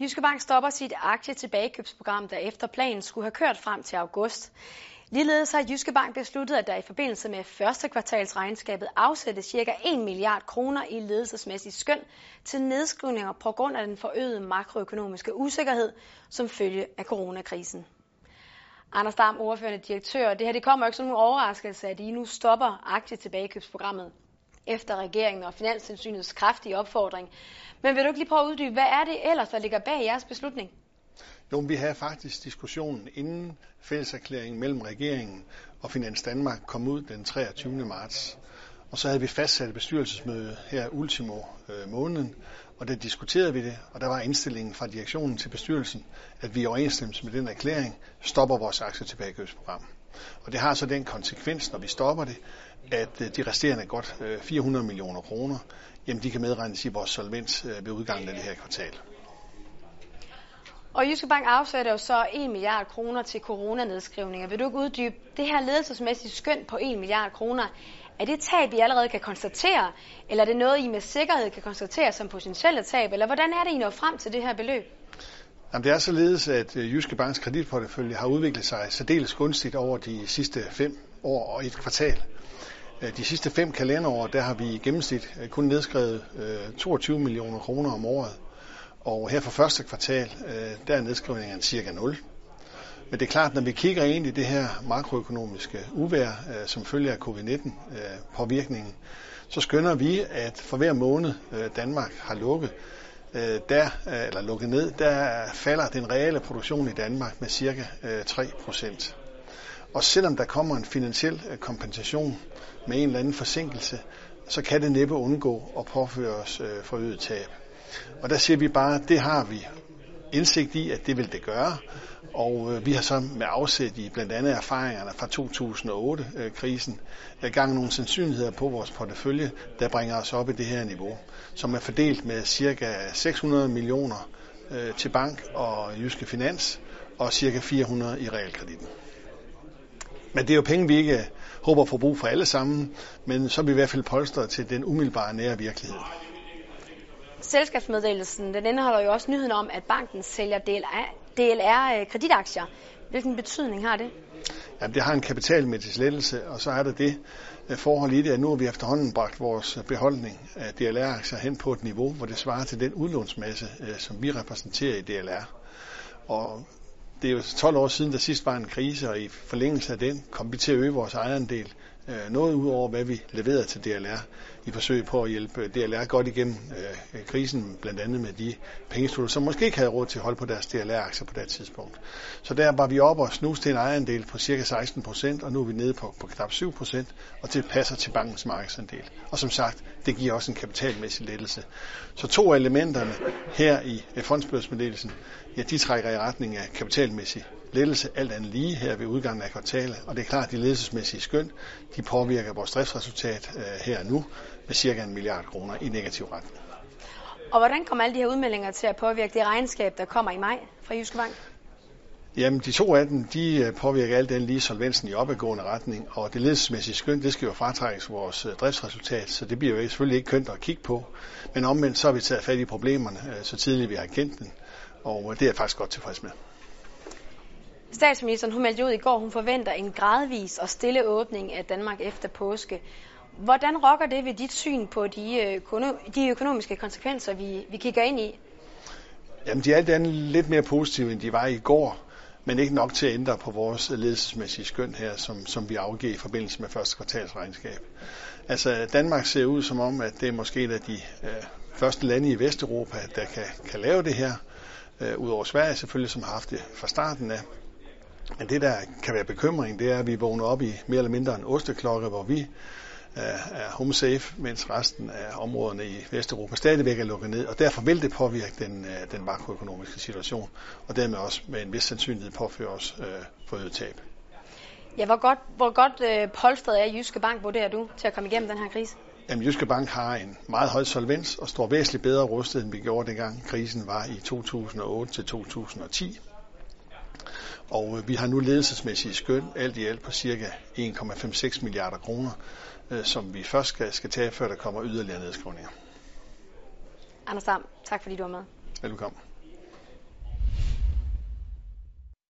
Jyske Bank stopper sit aktietilbagekøbsprogram, der efter planen skulle have kørt frem til august. Ligeledes har Jyske Bank besluttet, at der i forbindelse med første kvartalsregnskabet afsættes ca. 1 milliard kroner i ledelsesmæssigt skøn til nedskrivninger på grund af den forøgede makroøkonomiske usikkerhed som følge af coronakrisen. Anders Dam, ordførende direktør, det her det kommer ikke som en overraskelse, at I nu stopper aktietilbagekøbsprogrammet efter regeringen og Finanstilsynets kraftige opfordring. Men vil du ikke lige prøve at uddybe, hvad er det ellers, der ligger bag jeres beslutning? Jo, vi havde faktisk diskussionen inden fælleserklæringen mellem regeringen og Finans Danmark kom ud den 23. marts. Og så havde vi fastsat et bestyrelsesmøde her ultimo øh, måneden, og der diskuterede vi det, og der var indstillingen fra direktionen til bestyrelsen, at vi i overensstemmelse med den erklæring stopper vores aktietilbagekøbsprogram. Og det har så den konsekvens, når vi stopper det, at øh, de resterende godt 400 øh, millioner kroner, jamen de kan medregnes i vores solvens øh, ved udgangen af det her kvartal. Og Jyske Bank afsætter jo så 1 milliard kroner til coronanedskrivninger. Vil du ikke uddybe det her ledelsesmæssige skøn på 1 milliard kroner? Er det tab, I allerede kan konstatere, eller er det noget, I med sikkerhed kan konstatere som potentielle tab, eller hvordan er det, I når frem til det her beløb? Jamen, det er således, at Jyske Banks kreditportefølje har udviklet sig særdeles gunstigt over de sidste fem år og et kvartal. Øh, de sidste fem kalenderår, der har vi i gennemsnit øh, kun nedskrevet øh, 22 millioner kroner om året. Og her for første kvartal, der er nedskrivningen cirka 0. Men det er klart, når vi kigger ind i det her makroøkonomiske uvær, som følger af covid-19-påvirkningen, så skønner vi, at for hver måned Danmark har lukket, der, eller lukket ned, der falder den reelle produktion i Danmark med cirka 3 procent. Og selvom der kommer en finansiel øh, kompensation med en eller anden forsinkelse, så kan det næppe undgå at påføre os øh, forøget tab. Og der siger vi bare, at det har vi indsigt i, at det vil det gøre. Og øh, vi har så med afsæt i blandt andet erfaringerne fra 2008-krisen gang nogle sandsynligheder på vores portefølje, der bringer os op i det her niveau, som er fordelt med ca. 600 millioner til bank og jyske finans og ca. 400 i realkreditten. Men det er jo penge, vi ikke håber at få brug for alle sammen, men så er vi i hvert fald polstret til den umiddelbare nære virkelighed. Selskabsmeddelelsen den indeholder jo også nyheden om, at banken sælger DLR-kreditaktier. Hvilken betydning har det? Jamen, det har en kapitalmæssig lettelse, og så er der det øh, forhold i det, at nu har vi efterhånden bragt vores beholdning af DLR-aktier hen på et niveau, hvor det svarer til den udlånsmasse, øh, som vi repræsenterer i DLR. Og det er jo 12 år siden, der sidst var en krise, og i forlængelse af den kom vi til at øge vores ejerandel. Øh, noget ud over, hvad vi leverede til DLR i forsøg på at hjælpe DLR godt igennem øh, krisen, blandt andet med de pengestudier, som måske ikke havde råd til at holde på deres DLR-aktier på det tidspunkt. Så der var vi oppe og snus til en ejerandel på cirka 16 procent, og nu er vi nede på, på knap 7 procent, og det passer til bankens markedsandel. Og som sagt, det giver også en kapitalmæssig lettelse. Så to af elementerne her i øh, fondsbørsmeddelelsen, ja, de trækker i retning af kapitalmæssig lettelse alt andet lige her ved udgangen af kvartalet. Og det er klart, at de ledelsesmæssige skøn, de påvirker vores driftsresultat øh, her nu med cirka en milliard kroner i negativ retning. Og hvordan kommer alle de her udmeldinger til at påvirke det regnskab, der kommer i maj fra Jyske Bank? Jamen, de to af dem, de øh, påvirker alt den lige solvensen i opadgående retning, og det ledelsesmæssige skøn, det skal jo fratrækkes vores øh, driftsresultat, så det bliver jo selvfølgelig ikke kønt at kigge på. Men omvendt så har vi taget fat i problemerne, så tidligt vi har kendt den, og det er jeg faktisk godt tilfreds med. Statsministeren hun meldte ud i går, hun forventer en gradvis og stille åbning af Danmark efter påske. Hvordan rokker det ved dit syn på de, øh, de økonomiske konsekvenser, vi, vi kigger ind i? Jamen, de er alt andet lidt mere positive, end de var i går men ikke nok til at ændre på vores ledelsesmæssige skøn her, som, som vi afgiver i forbindelse med første kvartalsregnskab. Altså Danmark ser ud som om, at det er måske et af de øh, første lande i Vesteuropa, der kan, kan lave det her, øh, udover Sverige selvfølgelig, som har haft det fra starten af. Men det, der kan være bekymring, det er, at vi vågner op i mere eller mindre en osteklokke, hvor vi er home safe, mens resten af områderne i Vesteuropa stadigvæk er lukket ned, og derfor vil det påvirke den, øh, den makroøkonomiske situation, og dermed også med en vis sandsynlighed påføre os øh, forøget tab. Ja, hvor godt, hvor godt øh, polstret er Jyske Bank, vurderer du, til at komme igennem den her krise? Jamen, Jyske Bank har en meget høj solvens og står væsentligt bedre rustet, end vi gjorde dengang krisen var i 2008 til 2010. Og øh, vi har nu ledelsesmæssige skøn alt i alt på cirka 1,56 milliarder kroner, øh, som vi først skal, skal tage, før der kommer yderligere nedskrivninger. Anders Dam, tak fordi du var med. Velkommen.